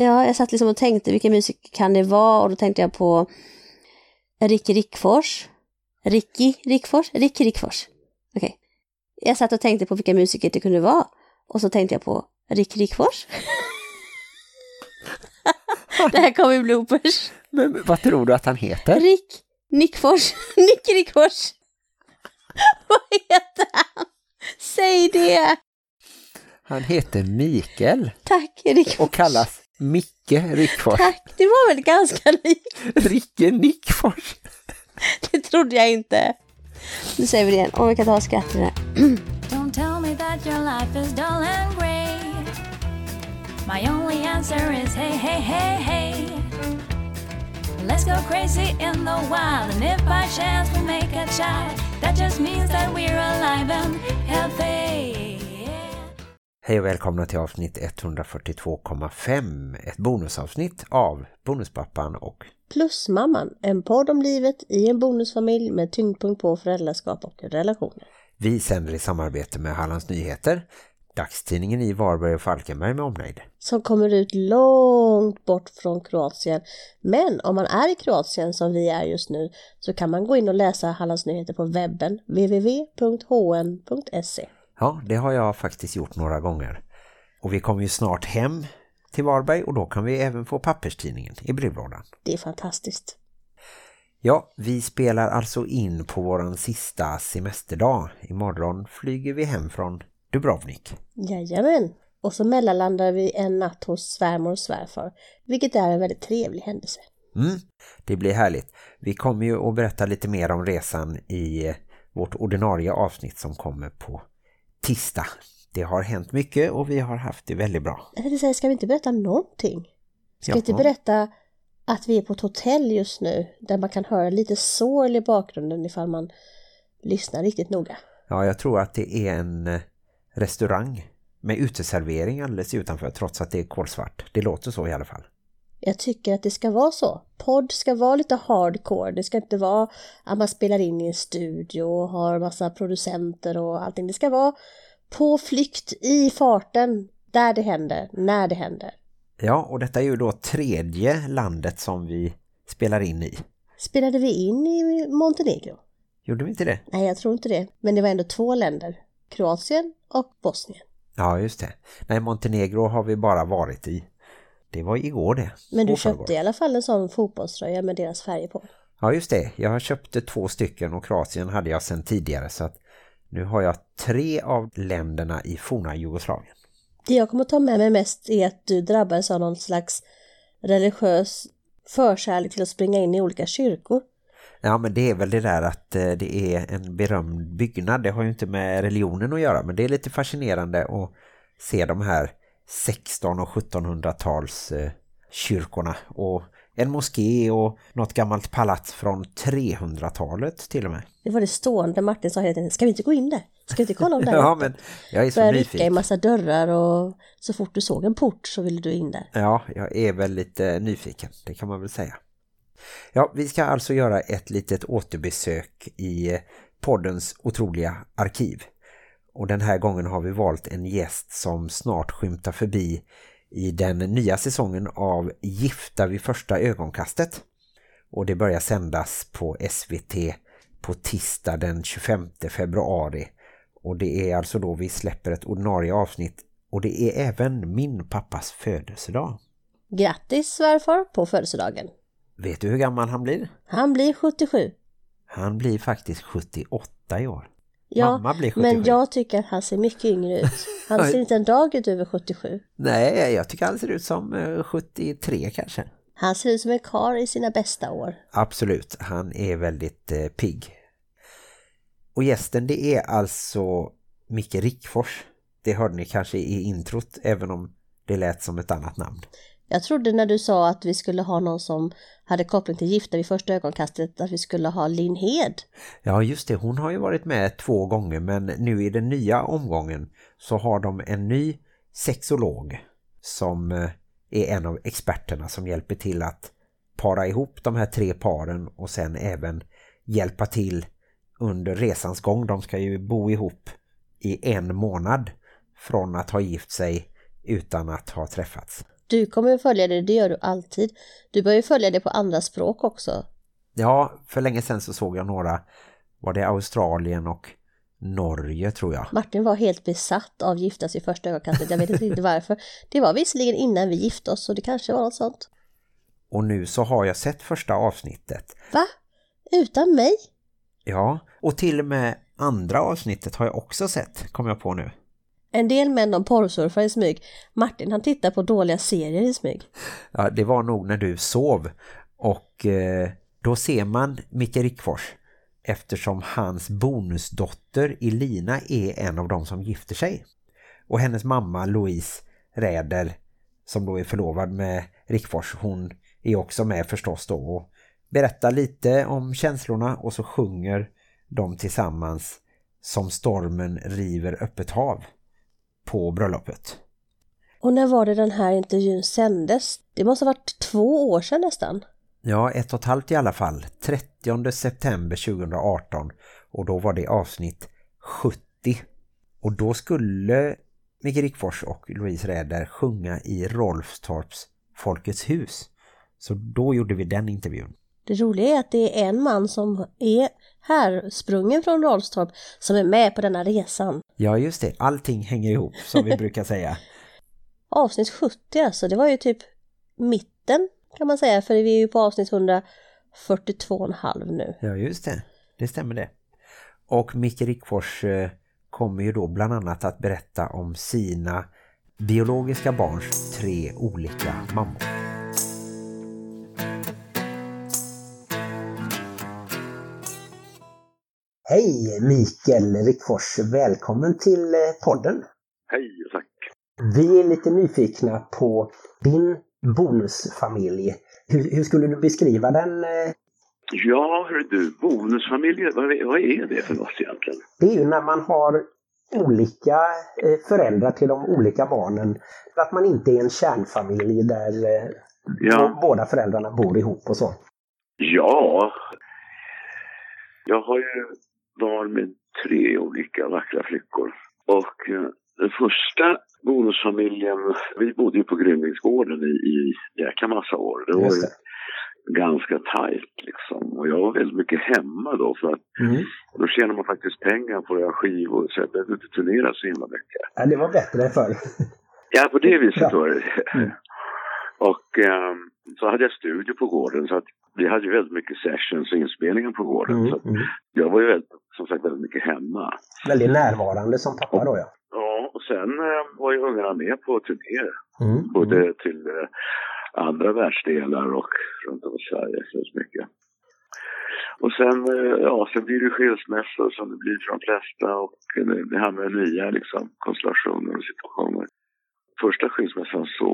Ja, jag satt liksom och tänkte vilken musik kan det vara och då tänkte jag på Ricky Rickfors. Ricky Rickfors? Ricky Rickfors. Okej. Okay. Jag satt och tänkte på vilka musiker det kunde vara och så tänkte jag på Ricky Rickfors. det här kommer ju bloopers. Men vad tror du att han heter? Rick Nickfors. Nick Rickfors. vad heter han? Säg det! Han heter Mikael. Tack, Rickfors. Och kallas Micke Rickfors. Tack, det var väl ganska likt. Ricke Nickfors. det trodde jag inte. Nu säger vi det igen. Om vi kan ta skrattet här. Don't tell me that your life is dull and grey My only answer is hey, hey, hey, hey Let's go crazy in the wild And if by chance we make a child That just means that we're alive and healthy Hej och välkomna till avsnitt 142,5, ett bonusavsnitt av Bonuspappan och Plusmamman, en podd om livet i en bonusfamilj med tyngdpunkt på föräldraskap och relationer. Vi sänder i samarbete med Hallands Nyheter, dagstidningen i Varberg och Falkenberg med omnejd. Som kommer ut långt bort från Kroatien. Men om man är i Kroatien som vi är just nu så kan man gå in och läsa Hallands Nyheter på webben www.hn.se. Ja, det har jag faktiskt gjort några gånger. Och vi kommer ju snart hem till Varberg och då kan vi även få papperstidningen i brevlådan. Det är fantastiskt. Ja, vi spelar alltså in på våran sista semesterdag. Imorgon flyger vi hem från Dubrovnik. Jajamän. Och så mellanlandar vi en natt hos svärmor och svärfar, vilket är en väldigt trevlig händelse. Mm, det blir härligt. Vi kommer ju att berätta lite mer om resan i vårt ordinarie avsnitt som kommer på tisdag. Det har hänt mycket och vi har haft det väldigt bra. Jag säga, ska vi inte berätta någonting? Ska vi inte berätta att vi är på ett hotell just nu där man kan höra lite sorl i bakgrunden ifall man lyssnar riktigt noga? Ja, jag tror att det är en eh, restaurang med uteservering alldeles utanför trots att det är kolsvart. Det låter så i alla fall. Jag tycker att det ska vara så. Podd ska vara lite hardcore. Det ska inte vara att man spelar in i en studio och har massa producenter och allting. Det ska vara på flykt i farten där det händer, när det händer. Ja, och detta är ju då tredje landet som vi spelar in i. Spelade vi in i Montenegro? Gjorde vi inte det? Nej, jag tror inte det. Men det var ändå två länder. Kroatien och Bosnien. Ja, just det. Nej, Montenegro har vi bara varit i. Det var igår det. Men du köpte i alla fall en sån fotbollströja med deras färger på. Ja, just det. Jag köpte två stycken och Kroatien hade jag sedan tidigare så att nu har jag tre av länderna i forna Jugoslavien. Det jag kommer ta med mig mest är att du drabbades av någon slags religiös förkärlek till att springa in i olika kyrkor. Ja, men det är väl det där att eh, det är en berömd byggnad. Det har ju inte med religionen att göra, men det är lite fascinerande att se de här 16- och 1700-tals eh, kyrkorna och en moské och något gammalt palats från 300-talet till och med. Det var det stående Martin sa hela tiden, ska vi inte gå in där? Ska vi inte kolla om det Ja, men jag är så Började nyfiken. i massa dörrar och så fort du såg en port så ville du in där. Ja, jag är väl lite nyfiken, det kan man väl säga. Ja, vi ska alltså göra ett litet återbesök i poddens otroliga arkiv. Och den här gången har vi valt en gäst som snart skymtar förbi i den nya säsongen av Gifta vid första ögonkastet. Och det börjar sändas på SVT på tisdag den 25 februari. Och det är alltså då vi släpper ett ordinarie avsnitt. Och det är även min pappas födelsedag. Grattis svärfar på födelsedagen. Vet du hur gammal han blir? Han blir 77. Han blir faktiskt 78 i år. Ja, Mamma blir 77. men jag tycker att han ser mycket yngre ut. Han ser inte en dag ut över 77. Nej, jag tycker han ser ut som eh, 73 kanske. Han ser ut som en kar i sina bästa år. Absolut, han är väldigt eh, pigg. Och gästen det är alltså Micke Rickfors. Det hörde ni kanske i introt, även om det lät som ett annat namn. Jag trodde när du sa att vi skulle ha någon som hade koppling till gifta vid första ögonkastet att vi skulle ha Linn Hed. Ja just det, hon har ju varit med två gånger men nu i den nya omgången så har de en ny sexolog som eh, är en av experterna som hjälper till att para ihop de här tre paren och sen även hjälpa till under resans gång. De ska ju bo ihop i en månad från att ha gift sig utan att ha träffats. Du kommer att följa det, det gör du alltid. Du börjar följa det på andra språk också. Ja, för länge sedan så såg jag några, var det Australien och Norge tror jag. Martin var helt besatt av giftas i första ögonkastet. Jag vet inte riktigt varför. Det var visserligen innan vi gifte oss så det kanske var något sånt. Och nu så har jag sett första avsnittet. Va? Utan mig? Ja, och till och med andra avsnittet har jag också sett, kom jag på nu. En del män de porrsurfar i smyg. Martin han tittar på dåliga serier i smyg. Ja, det var nog när du sov. Och eh, då ser man Micke Rickfors eftersom hans bonusdotter Elina är en av dem som gifter sig. Och hennes mamma Louise Räder som då är förlovad med Rickfors, hon är också med förstås då och berättar lite om känslorna och så sjunger de tillsammans som stormen river öppet hav på bröllopet. Och när var det den här intervjun sändes? Det måste ha varit två år sedan nästan. Ja, ett och ett halvt i alla fall. 30 september 2018 och då var det avsnitt 70. Och då skulle Micke Rickfors och Louise Räder sjunga i Rolfstorps Folkets hus. Så då gjorde vi den intervjun. Det roliga är att det är en man som är här sprungen från Rolfstorp som är med på denna resan. Ja, just det. Allting hänger ihop, som vi brukar säga. Avsnitt 70 alltså, det var ju typ mitten kan man säga, för vi är ju på avsnitt 142,5 nu. Ja, just det. Det stämmer det. Och Micke Rickfors eh, kommer ju då bland annat att berätta om sina biologiska barns tre olika mammor. Hej Mikael Rickfors, välkommen till eh, podden. Hej, tack. Vi är lite nyfikna på din bonusfamilj. Hur, hur skulle du beskriva den? eh? Ja, hör du, bonusfamilj, vad, vad är det för något egentligen? Det är ju när man har olika eh, föräldrar till de olika barnen. Att man inte är en kärnfamilj där Ja. båda föräldrarna bor ihop och så. Ja, jag har ju barn med tre olika vackra flickor. Och eh, den första bonusfamiljen, vi bodde ju på Grymlingsgården i, i jäkla massa år. Det var ju ganska tajt liksom. Och jag var väldigt mycket hemma då för att Mm. då tjänar man faktiskt pengar på att göra skivor så jag behövde inte turnera så himla mycket. Ja, det var bättre förr. Ja, på det viset Ja. var det. Mm. Och ehm, så hade jag studio på gården så att vi hade ju väldigt mycket sessions och inspelningar på gården. Mm, Så mm. jag var ju väldigt, som sagt väldigt mycket hemma. Väldigt närvarande som pappa då, ja. Ja, och sen eh, var ju ungarna med på turnéer. Mm, Både mm. till eh, andra världsdelar och runt om i Sverige så mycket. Och sen, eh, ja, sen blir det skilsmässor som det blir för de flesta och det, det här med nya liksom, konstellationer och situationer. Första skilsmässan så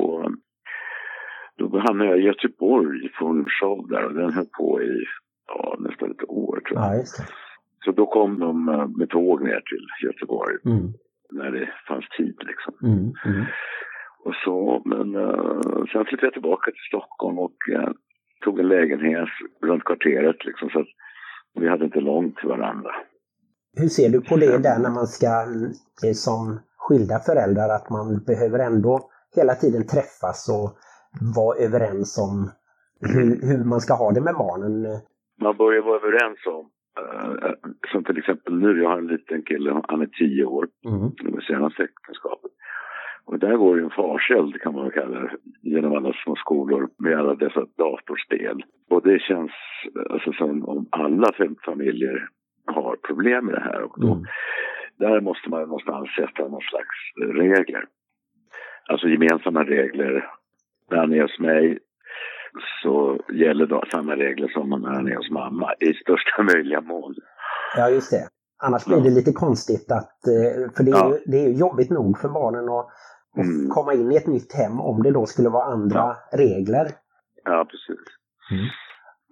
då hamnade jag i Göteborg på en show där och den höll på i ja, nästan ett år tror jag. Ja. Så då kom de eh, med tåg ner till Göteborg Mm, när det fanns tid liksom. mm, mm. Och så, men uh, sen flyttade jag tillbaka till Stockholm och eh, tog en lägenhet runt kvarteret liksom så att vi hade inte långt till varandra. Hur ser du på det där när man ska som skilda föräldrar att man behöver ändå hela tiden träffas och vara överens om hur, hur man ska ha det med barnen? Man börjar vara överens om, eh, som till exempel nu, jag har en liten kille, han är tio år, Mm. det senaste äktenskapet. Och där går ju en farseld kan man väl kalla det, genom alla små skolor med alla dessa datorspel. Och det känns eh, alltså, som om alla fem familjer har problem med det här. Och då, Mm. Där måste man någonstans sätta någon slags regler. Alltså gemensamma regler. När han är hos mig så gäller då samma regler som när han är hos mamma i största möjliga mån. Ja, just det. Annars blir det lite konstigt att, eh, för det är, Ja. ju, det är jobbigt nog för barnen att, Mm. komma in i ett nytt hem om det då skulle vara andra regler. Ja, precis. Mm.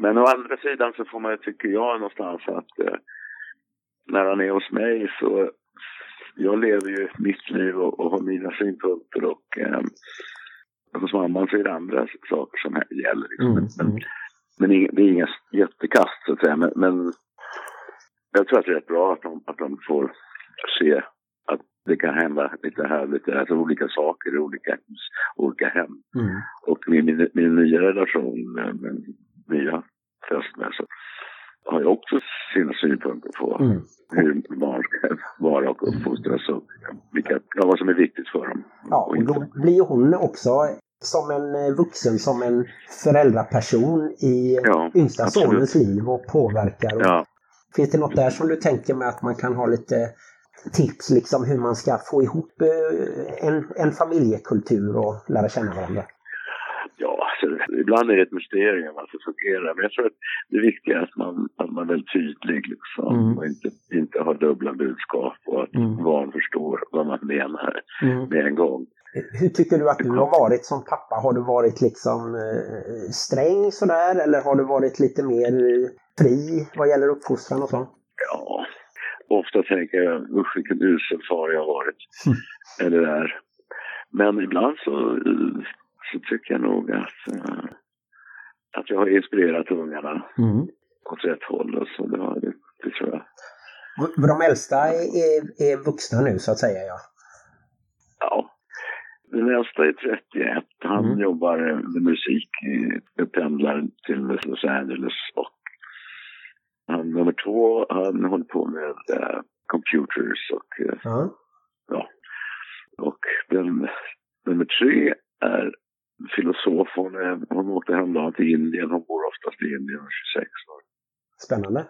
Men å andra sidan så får man ju, tycker jag någonstans att eh, när han är hos mig så jag lever ju mitt liv och, och har mina synpunkter och eh, hos mamman så är det andra saker som gäller. Liksom. Mm. Men, men det är inga jättekast så att säga. Men, men jag tror att det är rätt bra att de, att de får se att det kan hända lite här, lite alltså olika saker i olika hus, olika hem. Mm. Och min, min, min nya relation med min nya fästmö så har jag också sina synpunkter på Mm. hur barn ska vara och uppfostras och vilka, vad som är viktigt för dem. Ja, och då blir hon också som en eh, vuxen, som en föräldraperson i Ja, yngsta sonens liv och påverkar. Och Ja, Finns det något där som du tänker med att man kan ha lite tips liksom hur man ska få ihop eh, en, en familjekultur och lära känna varandra? ja alltså, ibland är det ett mysterium att det fungerar. Men jag tror att det viktiga är att man, att man är tydlig liksom. Mm. Och inte, inte har dubbla budskap och att Mm. barn förstår vad man menar med en gång. Hur tycker du att du har varit som pappa? Har du varit liksom eh, sträng sådär eller har du varit lite mer fri vad gäller uppfostran och så? Ja, ofta tänker jag usch vilken usel far jag har varit. Mm. Eller är. Men ibland så, så tycker jag nog att, eh, att jag har inspirerat ungarna åt rätt håll. Och så det, har, det, det tror jag. De äldsta är, är, är vuxna nu så att säga. Ja. Den äldsta är 31. Han Mm. jobbar med musik. Pendlar till Los Angeles. Och han, nummer två, han håller på med eh, computers och eh, ja. ja. Och den, nummer tre är filosof. Hon, är, hon åkte häromdagen till Indien. Hon bor oftast i Indien, hon är 26 år. Spännande.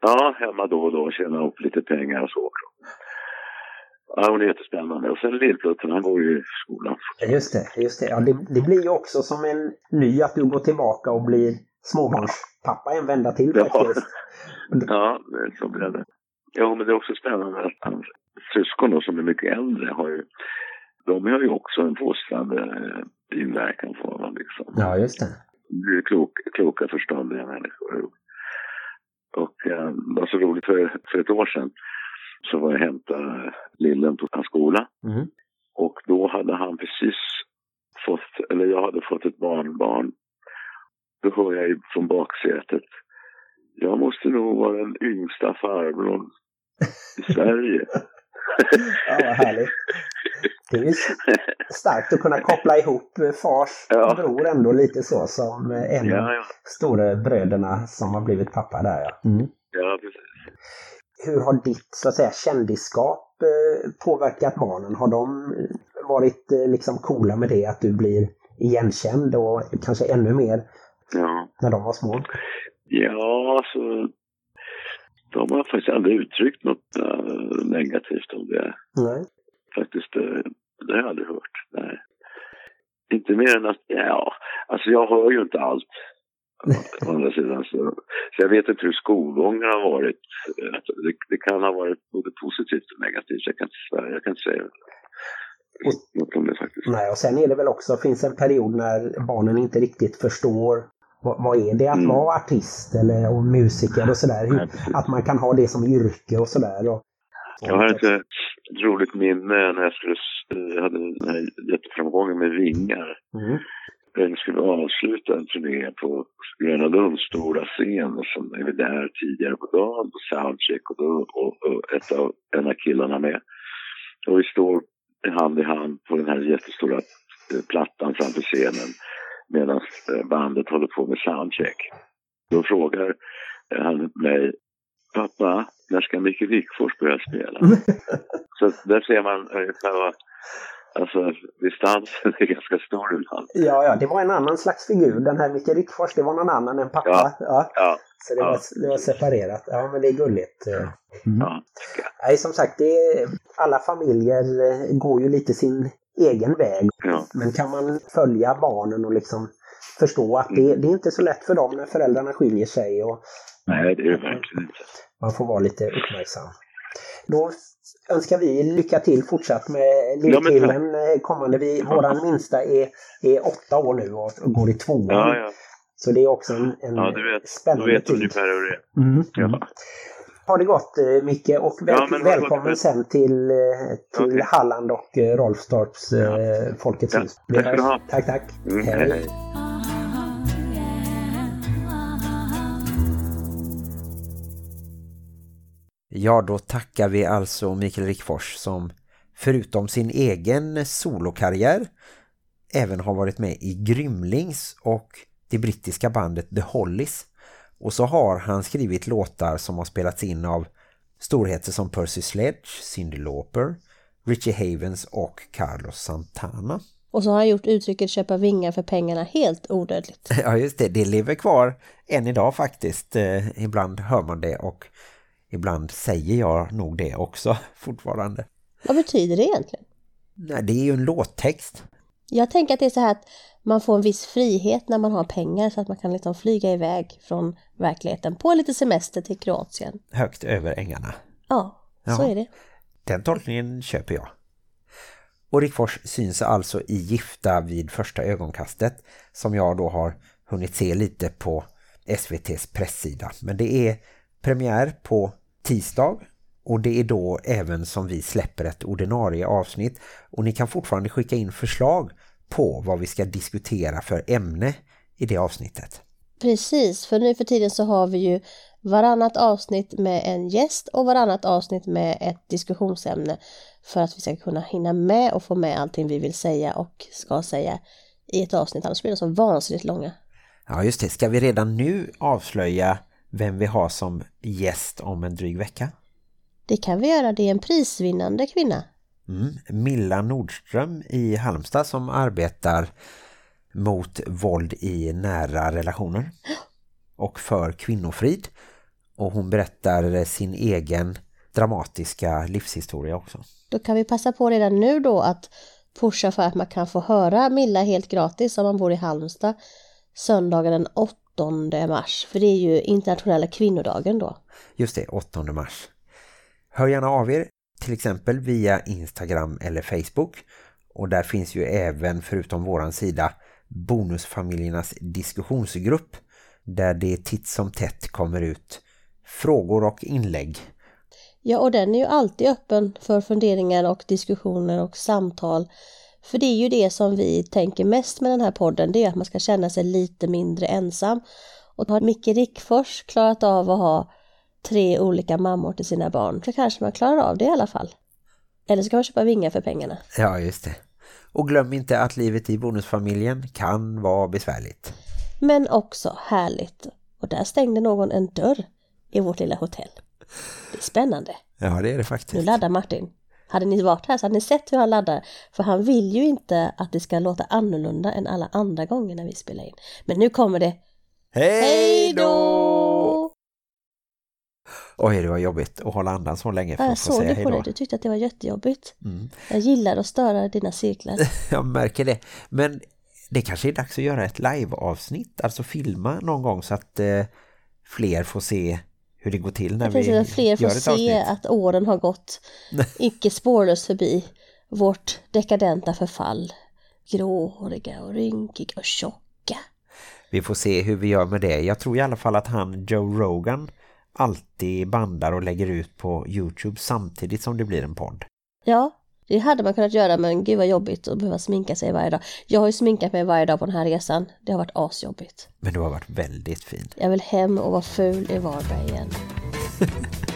Ja, hemma då och då, tjäna upp lite pengar och så. Ja, hon är jättespännande. Och sen lillplutten, han går ju i skolan. Just det, just det. Ja, det, det blir ju också som en ny att du går tillbaka och blir småbarnspappa en vända till Ja. faktiskt. Ja, det- så blir det. Ja, men det är också spännande att hans syskon då, som är mycket äldre har ju, de har ju också en fostrande eh, inverkan på honom liksom. Ja, just det. Det är klok, kloka, förståndiga människor. Och eh, det var så roligt, för, för ett år sedan så var jag hämtade lillen på hans skola. Mm. Och då hade han precis fått, eller jag hade fått ett barnbarn. Då hör jag från baksätet. Jag måste nog vara den yngsta farbrorn i Sverige. Ja, vad härligt. Det är starkt att kunna koppla ihop fars Ja. bror ändå lite så som en av ja, ja, stora bröderna som har blivit pappa där ja. Mm. ja, precis. Hur har ditt så att säga kändisskap eh, påverkat barnen? Har de eh, varit eh, liksom coola med det att du blir igenkänd och kanske ännu mer Ja, när de var små? ja alltså. De har faktiskt aldrig uttryckt något negativt om det. Nej. Faktiskt, eh, det har jag aldrig hört. Nej. Inte mer än att, ja, alltså jag hör ju inte allt. Å andra sidan så, så jag vet inte hur skolgången har varit. Eh, Det, det kan ha varit både positivt och negativt. Jag kan inte, jag kan inte säga något om det faktiskt. Nej, och sen är det väl också, finns en period när barnen inte riktigt förstår vad, vad är det att Mm. vara artist eller och musiker och sådär. Hur, Nej, precis. att man kan ha det som yrke och sådär. Och, Jag har ett, eh, ett roligt minne när jag, skulle, jag hade den här jätteframgången med Vingar. Mm. Jag skulle avsluta en turné på Gröna Lunds stora scen så är där tidigare på dagen på soundcheck och, då, och, och ett av, en av killarna med. Och vi står hand i hand på den här jättestora eh, plattan framför scenen medan eh, bandet håller på med soundcheck. Då frågar eh, han mig, pappa, när ska Micke Wikfors börja spela? så där ser man ungefär vad, alltså distansen är ganska stor ibland. Ja, ja, det var en annan slags figur. Den här Micke Rickfors, det var någon annan än pappa. Ja. Ja. Ja, Så det, Ja. var, det var separerat. Ja, men det är gulligt. Mm. ja. Nej, som sagt, det är, alla familjer eh, går ju lite sin egen väg. ja. Men kan man följa barnen och liksom förstå att det, det är inte så lätt för dem när föräldrarna skiljer sig och Nej, det är det verkligen inte. man får vara lite uppmärksam. Då önskar vi lycka till fortsatt med lillkillen eh, kommande. Vi, våran minsta är, är åtta år nu och går i tvåan. Ja, ja. Så det är också en, en Ja, du vet, spännande vet tid. ungefär hur det är. Mm. Ja. Ha det gott eh, Micke och väl, Ja, välkommen gott. sen till, eh, till Okej. Halland och Rolfstorps eh, Folkets Ja, hus. tack ska du ha. Tack, tack. Mm, hej, hej. Ja, då tackar vi alltså Mikael Rickfors som förutom sin egen solokarriär även har varit med i Grymlings och det brittiska bandet The Hollies. Och så har han skrivit låtar som har spelats in av storheter som Percy Sledge, Cyndi Lauper, Richie Havens och Carlos Santana. Och så har han gjort uttrycket köpa vingar för pengarna helt odödligt. Ja just det, det lever kvar än idag faktiskt. Eh, ibland hör man det och ibland säger jag nog det också fortfarande. Vad betyder det egentligen? Nej, det är ju en låttext. Jag tänker att det är så här att man får en viss frihet när man har pengar så att man kan liksom flyga iväg från verkligheten på lite semester till Kroatien. Högt över ängarna. Ja, så Ja. är det. Den tolkningen köper jag. Och Rickfors syns alltså i Gifta vid första ögonkastet som jag då har hunnit se lite på SVTs presssida. Men det är premiär på tisdag och det är då även som vi släpper ett ordinarie avsnitt och ni kan fortfarande skicka in förslag på vad vi ska diskutera för ämne i det avsnittet. Precis, för nu för tiden så har vi ju varannat avsnitt med en gäst och varannat avsnitt med ett diskussionsämne för att vi ska kunna hinna med och få med allting vi vill säga och ska säga i ett avsnitt. Annars blir de så vansinnigt långa. Ja just det, ska vi redan nu avslöja vem vi har som gäst om en dryg vecka? Det kan vi göra, det är en prisvinnande kvinna. Mm. Milla Nordström i Halmstad som arbetar mot våld i nära relationer och för kvinnofrid. Och hon berättar sin egen dramatiska livshistoria också. Då kan vi passa på redan nu då att pusha för att man kan få höra Milla helt gratis om man bor i Halmstad söndagen den 8 mars. För det är ju internationella kvinnodagen då. Just det, 8 mars. Hör gärna av er, till exempel via Instagram eller Facebook. Och där finns ju även, förutom våran sida, Bonusfamiljernas diskussionsgrupp. Där det titt som tätt kommer ut frågor och inlägg. Ja, och den är ju alltid öppen för funderingar och diskussioner och samtal. För det är ju det som vi tänker mest med den här podden, det är att man ska känna sig lite mindre ensam. Och har Micke Rickfors klarat av att ha tre olika mammor till sina barn så kanske man klarar av det i alla fall. Eller så kan man köpa vingar för pengarna. Ja, just det. Och glöm inte att livet i bonusfamiljen kan vara besvärligt. Men också härligt. Och där stängde någon en dörr i vårt lilla hotell. Det är spännande. Ja, det är det Nu faktiskt. laddar Martin. Hade ni varit här så hade ni sett hur han laddar. För han vill ju inte att det ska låta annorlunda än alla andra gånger när vi spelar in. Men nu kommer det. Hej då! Oj, det var jobbigt att hålla andan så länge för Jag att få såg säga det hej på då. dig. Du tyckte att det var jättejobbigt. Mm. Jag gillar att störa dina cirklar. Jag märker det. Men det kanske är dags att göra ett live-avsnitt. Alltså filma någon gång så att eh, fler får se hur det går till när vi Precis, att fler får se att åren har gått icke spårlöst förbi vårt dekadenta förfall. Gråhåriga och rynkiga och tjocka. Vi får se hur vi gör med det. Jag tror i alla fall att han, Joe Rogan, alltid bandar och lägger ut på Youtube samtidigt som det blir en podd. Ja, det hade man kunnat göra men gud vad jobbigt att behöva sminka sig varje dag. Jag har ju sminkat mig varje dag på den här resan. Det har varit asjobbigt. Men du har varit väldigt fin. Jag vill hem och vara ful i Varberg igen.